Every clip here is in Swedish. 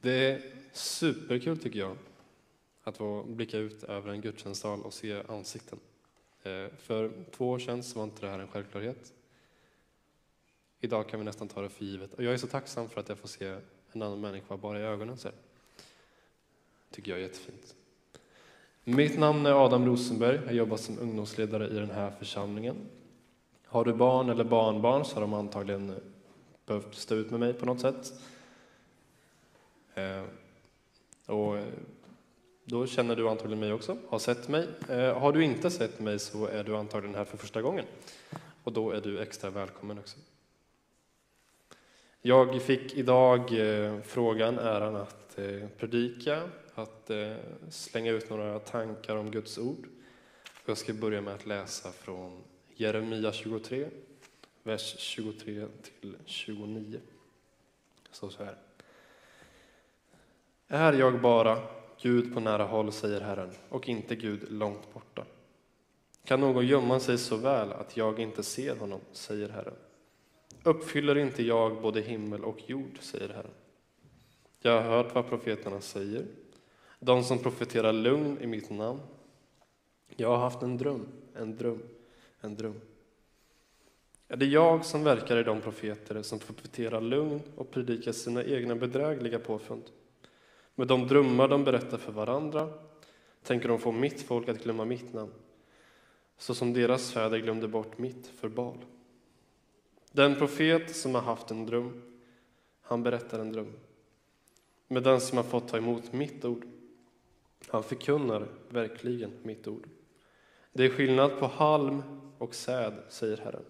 Det är superkul tycker jag att få blicka ut över en gudstjänstsal och se ansikten. Eh, för två år sedan så var inte det här en självklarhet. Idag kan vi nästan ta det för givet. Och jag är så tacksam för att jag får se en annan människa bara i ögonen. Så tycker jag är jättefint. Mitt namn är Adam Rosenberg. Jag jobbar som ungdomsledare i den här församlingen. Har du barn eller barnbarn så har de antagligen behövt stå ut med mig på något sätt. Eh, och eh, då känner du antagligen mig också, har sett mig. Eh, har du inte sett mig så är du antagligen här för första gången. Och då är du extra välkommen också. Jag fick idag eh, frågan, äran att eh, predika, att eh, slänga ut några tankar om Guds ord. Jag ska börja med att läsa från Jeremia 23, vers 23 till 29. Så så här. Är jag bara Gud på nära håll, säger Herren, och inte Gud långt borta? Kan någon gömma sig så väl att jag inte ser honom, säger Herren. Uppfyller inte jag både himmel och jord, säger Herren. Jag har hört vad profeterna säger, de som profeterar lugn i mitt namn. Jag har haft en dröm, en dröm, en dröm. Är det jag som verkar i de profeter som profeterar lugn och predikar sina egna bedrägliga påfund? Med de drömmar de berättar för varandra tänker de få mitt folk att glömma mitt namn, så som deras fäder glömde bort mitt för Bal. Den profet som har haft en dröm, han berättar en dröm. Men den som har fått ta emot mitt ord, han förkunnar verkligen mitt ord. Det är skillnad på halm och säd, säger Herren.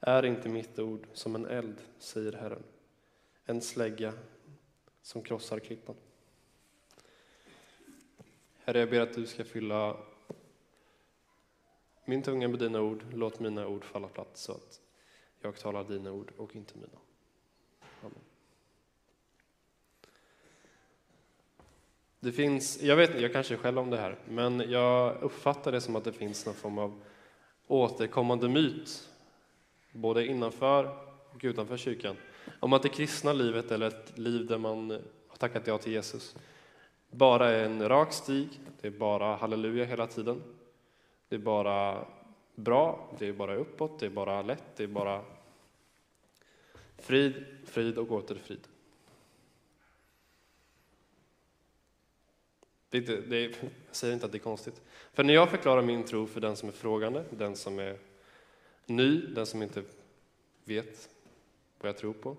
Är inte mitt ord som en eld, säger Herren, en slägga som krossar klippan. Herre, jag ber att du ska fylla min tunga med dina ord. Låt mina ord falla platt så att jag talar dina ord och inte mina. Amen. Det finns, jag vet jag kanske är själv om det här, men jag uppfattar det som att det finns någon form av återkommande myt, både innanför och utanför kyrkan, om att det kristna livet, eller ett liv där man har tackat ja till Jesus, bara är en rak stig, det är bara halleluja hela tiden. Det är bara bra, det är bara uppåt, det är bara lätt, det är bara frid, frid och åter frid. Det, det, jag säger inte att det är konstigt. För när jag förklarar min tro för den som är frågande, den som är ny, den som inte vet vad jag tror på,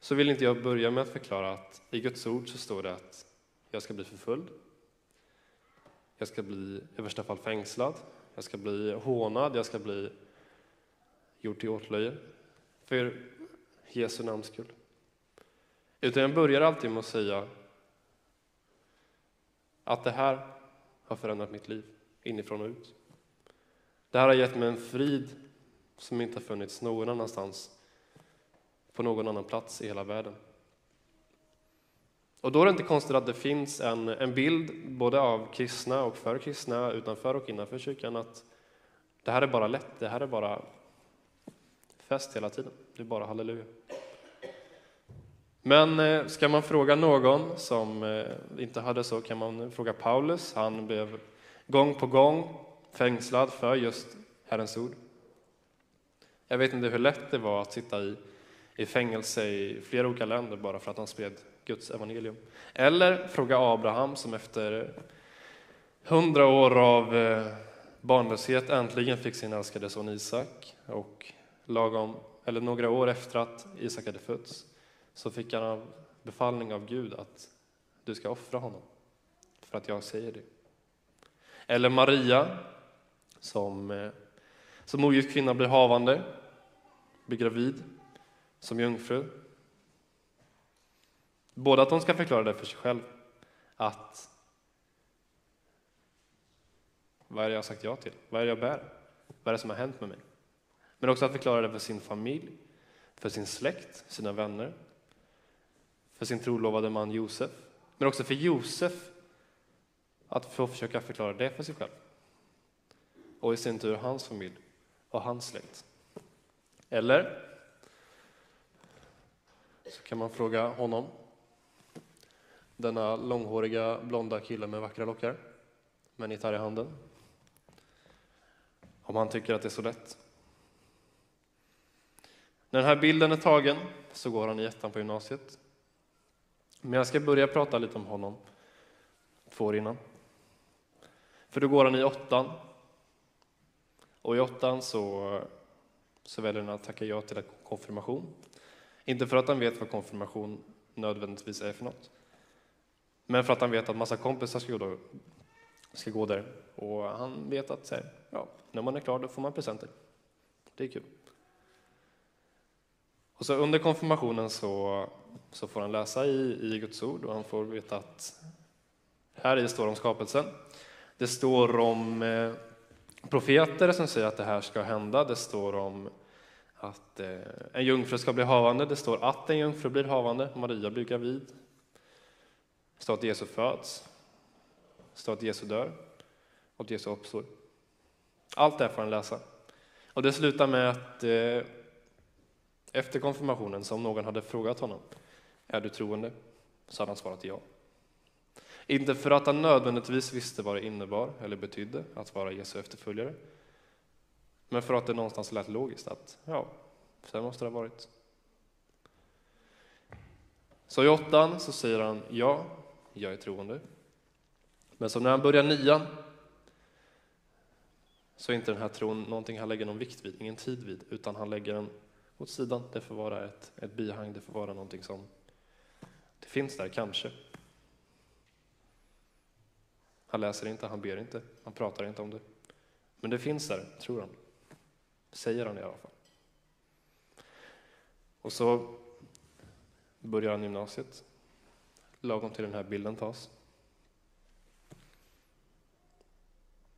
så vill inte jag börja med att förklara att i Guds ord så står det att jag ska bli förföljd. Jag ska bli i värsta fall fängslad. Jag ska bli hånad. Jag ska bli gjord till åtlöje. För Jesu namns skull. Utan jag börjar alltid med att säga att det här har förändrat mitt liv inifrån och ut. Det här har gett mig en frid som inte har funnits någon annanstans på någon annan plats i hela världen. Och då är det inte konstigt att det finns en, en bild både av kristna och för kristna, utanför och innanför kyrkan, att det här är bara lätt, det här är bara fest hela tiden. Det är bara halleluja. Men eh, ska man fråga någon som eh, inte hade så kan man fråga Paulus. Han blev gång på gång fängslad för just Herrens ord. Jag vet inte hur lätt det var att sitta i, i fängelse i flera olika länder bara för att han spred Guds evangelium. Eller fråga Abraham som efter hundra år av eh, barnlöshet äntligen fick sin älskade son Isak och lagom, eller några år efter att Isak hade fötts så fick han befallning av Gud att du ska offra honom för att jag säger det. Eller Maria som, eh, som ogift kvinna blir havande, blir gravid som jungfru Både att de ska förklara det för sig själv, att vad är det jag har sagt ja till? Vad är det jag bär? Vad är det som har hänt med mig? Men också att förklara det för sin familj, för sin släkt, sina vänner, för sin trolovade man Josef, men också för Josef att få försöka förklara det för sig själv. Och i sin tur hans familj och hans släkt. Eller så kan man fråga honom denna långhåriga blonda kille med vackra lockar med en gitarr i handen. Om han tycker att det är så lätt. När den här bilden är tagen så går han i ettan på gymnasiet. Men jag ska börja prata lite om honom två år innan. För då går han i åttan. Och i åttan så, så väljer han att tacka ja till konfirmation. Inte för att han vet vad konfirmation nödvändigtvis är för något. Men för att han vet att massa kompisar ska gå, ska gå där. Och han vet att här, ja, när man är klar då får man presenter. Det är kul. Och så under konfirmationen så, så får han läsa i, i Guds ord och han får veta att här i står om skapelsen. Det står om eh, profeter som säger att det här ska hända. Det står om att eh, en jungfru ska bli havande. Det står att en jungfru blir havande. Maria blir gravid. Det står att Jesus föds. Det står att Jesus dör och att Jesus uppstår. Allt det här får han läsa. Och det slutar med att eh, efter konfirmationen, så om någon hade frågat honom, är du troende? Så hade han svarat ja. Inte för att han nödvändigtvis visste vad det innebar eller betydde att vara Jesu efterföljare, men för att det någonstans lät logiskt att ja, så måste det ha varit. Så i åttan så säger han ja, jag är troende. Men så när han börjar nian så är inte den här tron någonting han lägger någon vikt vid, ingen tid vid, utan han lägger den åt sidan. Det får vara ett, ett bihang, det får vara någonting som det finns där, kanske. Han läser inte, han ber inte, han pratar inte om det. Men det finns där, tror han. Säger han i alla fall. Och så börjar han gymnasiet, lagom till den här bilden tas.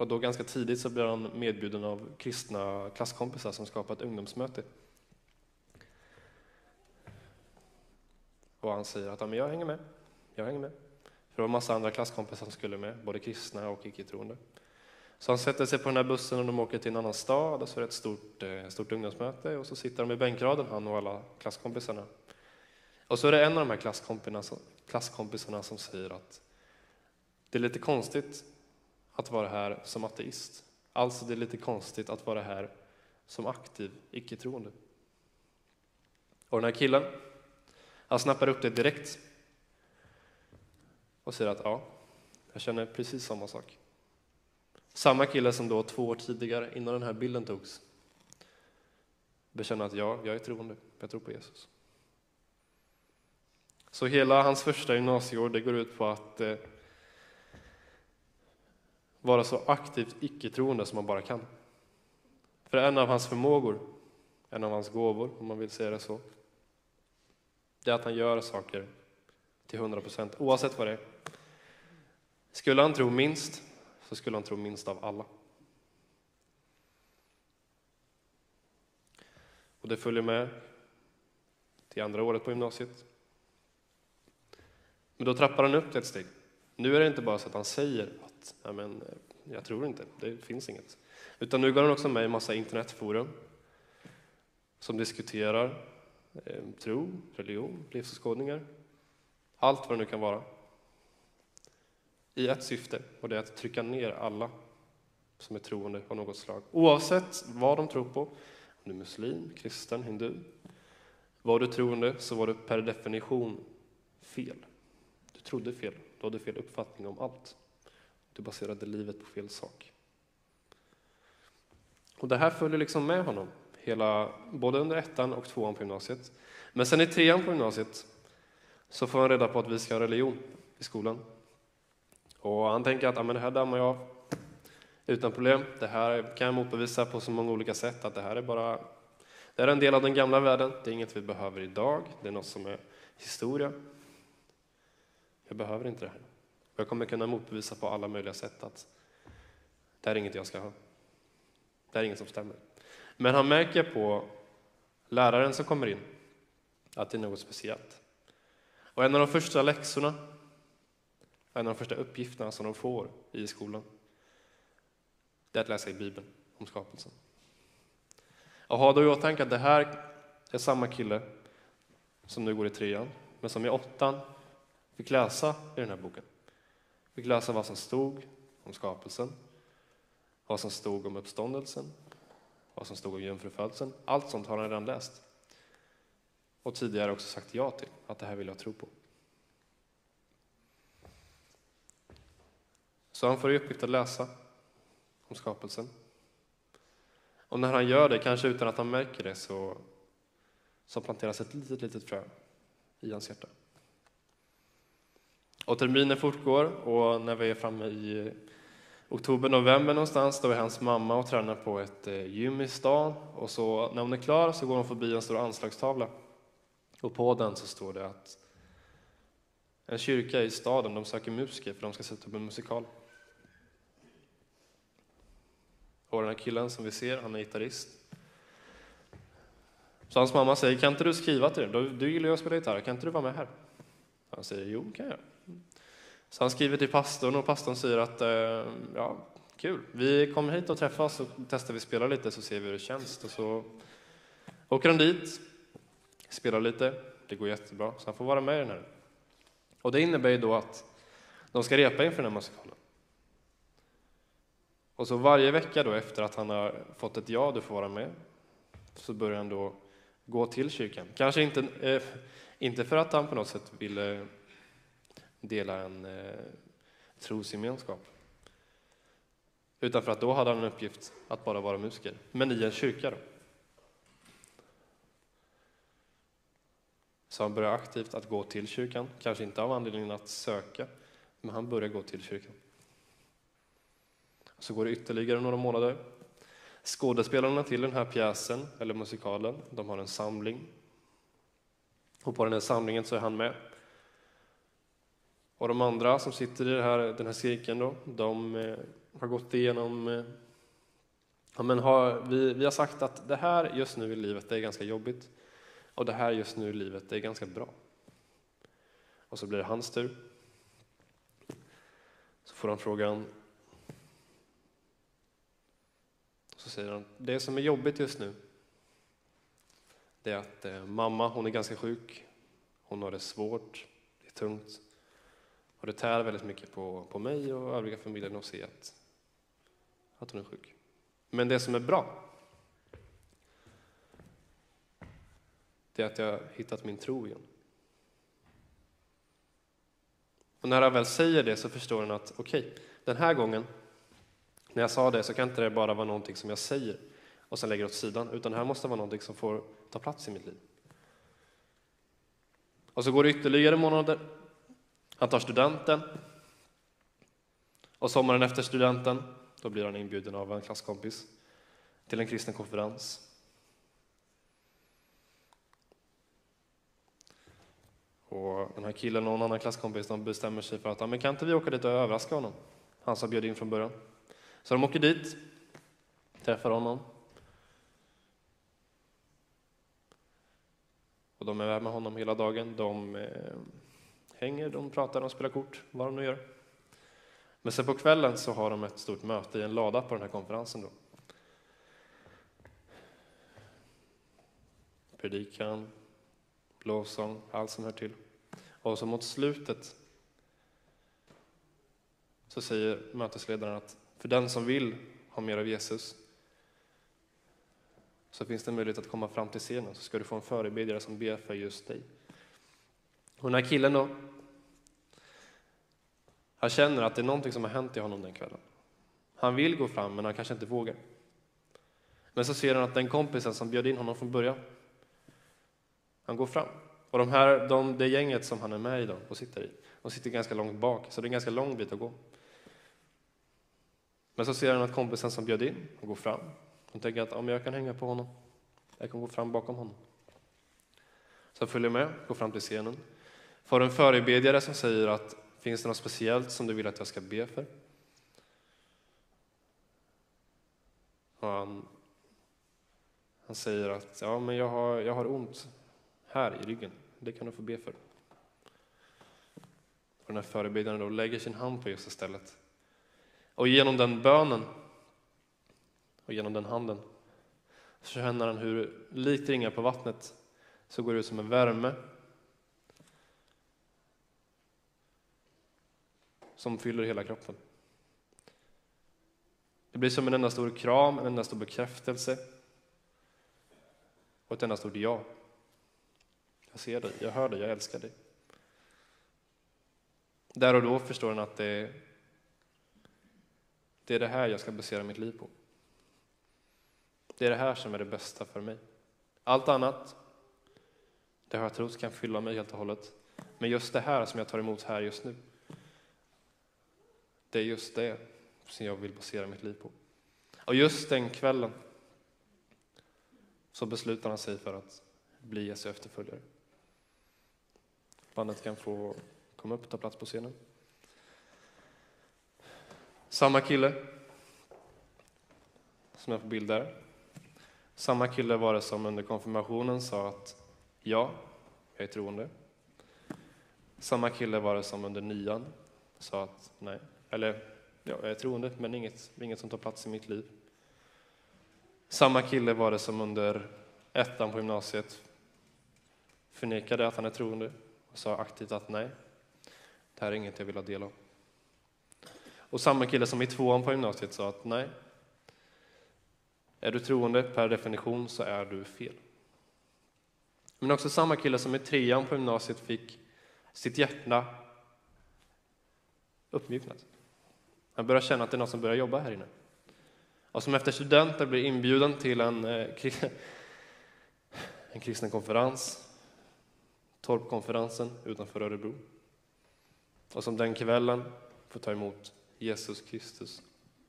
Och då ganska tidigt så blir han medbjuden av kristna klasskompisar som skapar ett ungdomsmöte. Och han säger att ja, jag hänger med, jag hänger med. För det var en massa andra klasskompisar som skulle med, både kristna och icke-troende. Så han sätter sig på den här bussen och de åker till en annan stad och så är det ett stort, eh, stort ungdomsmöte och så sitter de i bänkraden, han och alla klasskompisarna. Och så är det en av de här klasskompisarna, klasskompisarna som säger att det är lite konstigt att vara här som ateist. Alltså det är lite konstigt att vara här som aktiv icke-troende. Och den här killen, han snappar upp det direkt och säger att ja, jag känner precis samma sak. Samma kille som då två år tidigare, innan den här bilden togs, bekänner att ja, jag är troende, jag tror på Jesus. Så hela hans första gymnasieår det går ut på att eh, vara så aktivt icke-troende som man bara kan. För en av hans förmågor, en av hans gåvor, om man vill säga det så, det är att han gör saker till 100 procent, oavsett vad det är. Skulle han tro minst, så skulle han tro minst av alla. Och det följer med till andra året på gymnasiet. Men då trappar han upp det ett steg. Nu är det inte bara så att han säger att men, eh, jag tror inte, det finns inget. Utan nu går han också med i en massa internetforum som diskuterar eh, tro, religion, livsåskådningar, allt vad det nu kan vara. I ett syfte, och det är att trycka ner alla som är troende av något slag. Oavsett vad de tror på, om du är muslim, kristen, hindu. Var du troende så var du per definition fel. Du trodde fel, du hade fel uppfattning om allt. Du baserade livet på fel sak. Och det här följer liksom med honom, hela, både under ettan och tvåan på gymnasiet. Men sen i trean på gymnasiet så får han reda på att vi ska ha religion i skolan. Och han tänker att ja, men det här dammar jag av, utan problem. Det här kan jag motbevisa på så många olika sätt att det här är bara det är en del av den gamla världen. Det är inget vi behöver idag. Det är något som är historia. Jag behöver inte det här. Jag kommer kunna motbevisa på alla möjliga sätt att det här är inget jag ska ha. Det här är inget som stämmer. Men han märker på läraren som kommer in att det är något speciellt. Och en av de första läxorna, en av de första uppgifterna som de får i skolan, det är att läsa i Bibeln om skapelsen. Och ha då i åtanke att det här är samma kille som nu går i trean, men som i åttan fick läsa i den här boken. Fick läsa vad som stod om skapelsen, vad som stod om uppståndelsen, vad som stod om jungfrufödseln. Allt sånt har han redan läst. Och tidigare också sagt ja till, att det här vill jag tro på. Så han får i uppgift att läsa om skapelsen. Och när han gör det, kanske utan att han märker det, så, så planteras ett litet, litet frö i hans hjärta. Och terminen fortgår och när vi är framme i oktober, november någonstans, då är hans mamma och tränar på ett eh, gym i stan. Och så när hon är klar så går hon förbi en stor anslagstavla. Och på den så står det att en kyrka i staden, de söker musiker för de ska sätta upp en musikal. Och den här killen som vi ser, han är gitarrist. Så hans mamma säger, kan inte du skriva till det? Du gillar ju att spela gitarr, kan inte du vara med här? Han säger, jo, kan jag. Så han skriver till pastorn och pastorn säger att, eh, ja, kul, vi kommer hit och träffas och testar vi spela lite så ser vi hur det känns. Och så åker han dit, spelar lite, det går jättebra, så han får vara med i den här. Och det innebär ju då att de ska repa inför den här musikalen. Och så varje vecka då efter att han har fått ett ja, du får vara med, så börjar han då gå till kyrkan. Kanske inte, eh, inte för att han på något sätt ville dela en eh, trosgemenskap, utan för att då hade han en uppgift att bara vara musiker, men i en kyrka. Då. Så han börjar aktivt att gå till kyrkan, kanske inte av anledningen att söka, men han börjar gå till kyrkan. Så går det ytterligare några månader. Skådespelarna till den här pjäsen, eller musikalen, de har en samling. Och på den här samlingen så är han med. Och de andra som sitter i här, den här cirkeln då, de eh, har gått igenom eh, ja, men har, vi, vi har sagt att det här just nu i livet det är ganska jobbigt och det här just nu i livet det är ganska bra. Och så blir det hans tur. Så får han frågan, Så säger han, det som är jobbigt just nu, det är att eh, mamma, hon är ganska sjuk. Hon har det svårt, det är tungt. Och det tär väldigt mycket på, på mig och övriga familjen att se att, att hon är sjuk. Men det som är bra, det är att jag har hittat min tro igen. Och när han väl säger det så förstår han att okej, okay, den här gången när jag sa det så kan inte det bara vara någonting som jag säger och sen lägger åt sidan, utan det här måste vara någonting som får ta plats i mitt liv. Och så går det ytterligare månader. Han tar studenten. Och sommaren efter studenten, då blir han inbjuden av en klasskompis till en kristen konferens. Och den här killen och en annan klasskompis de bestämmer sig för att, men kan inte vi åka dit och överraska honom? Han som bjöd in från början. Så de åker dit, träffar honom. Och de är med honom hela dagen. De eh, hänger, de pratar, de spelar kort, vad de nu gör. Men sen på kvällen så har de ett stort möte i en lada på den här konferensen. Då. Predikan, lovsång, allt som hör till. Och så mot slutet så säger mötesledaren att för den som vill ha mer av Jesus så finns det möjlighet att komma fram till scenen så ska du få en förebedjare som ber för just dig. Och den här killen då, han känner att det är någonting som har hänt i honom den kvällen. Han vill gå fram men han kanske inte vågar. Men så ser han att den kompisen som bjöd in honom från början, han går fram. Och de här, de, det gänget som han är med i då, och sitter i, de sitter ganska långt bak, så det är en ganska lång bit att gå. Men så ser han att kompisen som bjöd in går fram. Han tänker att ja, jag kan hänga på honom. Jag kan gå fram bakom honom. Så han följer med, går fram till scenen. Får en förebedjare som säger att finns det något speciellt som du vill att jag ska be för? Han, han säger att ja, men jag, har, jag har ont här i ryggen. Det kan du få be för. Och den här förebedjaren då lägger sin hand på Jesus stället och genom den bönen och genom den handen så känner han hur likt ringar på vattnet så går det ut som en värme som fyller hela kroppen. Det blir som en enda stor kram, en enda stor bekräftelse och ett enda stort ja. Jag ser dig, jag hör dig, jag älskar dig. Där och då förstår han att det, det är det här jag ska basera mitt liv på. Det är det här som är det bästa för mig. Allt annat, det har jag trott kan fylla mig helt och hållet. Men just det här som jag tar emot här just nu, det är just det som jag vill basera mitt liv på. Och just den kvällen så beslutar han sig för att bli Jesu efterföljare. Bandet kan få komma upp och ta plats på scenen. Samma kille som jag får bild där. Samma kille var det som under konfirmationen sa att ja, jag är troende. Samma kille var det som under nian sa att nej, eller ja, jag är troende, men inget, inget som tar plats i mitt liv. Samma kille var det som under ettan på gymnasiet förnekade att han är troende och sa aktivt att nej, det här är inget jag vill ha del av. Och samma kille som i tvåan på gymnasiet sa att nej, är du troende per definition så är du fel. Men också samma kille som i trean på gymnasiet fick sitt hjärta uppmjuknat. Han börjar känna att det är någon som börjar jobba här inne. Och som efter studenten blir inbjuden till en, eh, en kristen konferens, Torpkonferensen utanför Örebro. Och som den kvällen får ta emot Jesus Kristus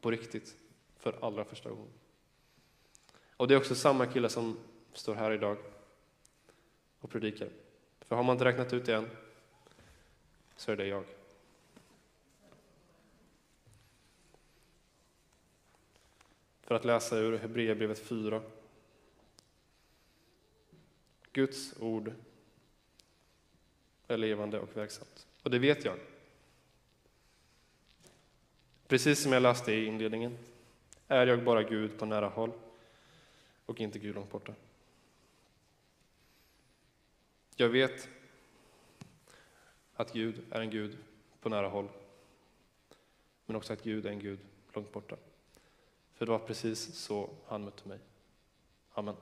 på riktigt, för allra första gången. Och det är också samma kille som står här idag och predikar. För har man inte räknat ut det än, så är det jag. För att läsa ur Hebreerbrevet 4. Guds ord är levande och verksamt. Och det vet jag. Precis som jag läste i inledningen är jag bara Gud på nära håll och inte Gud långt borta. Jag vet att Gud är en Gud på nära håll, men också att Gud är en Gud långt borta. För det var precis så han mötte mig. Amen.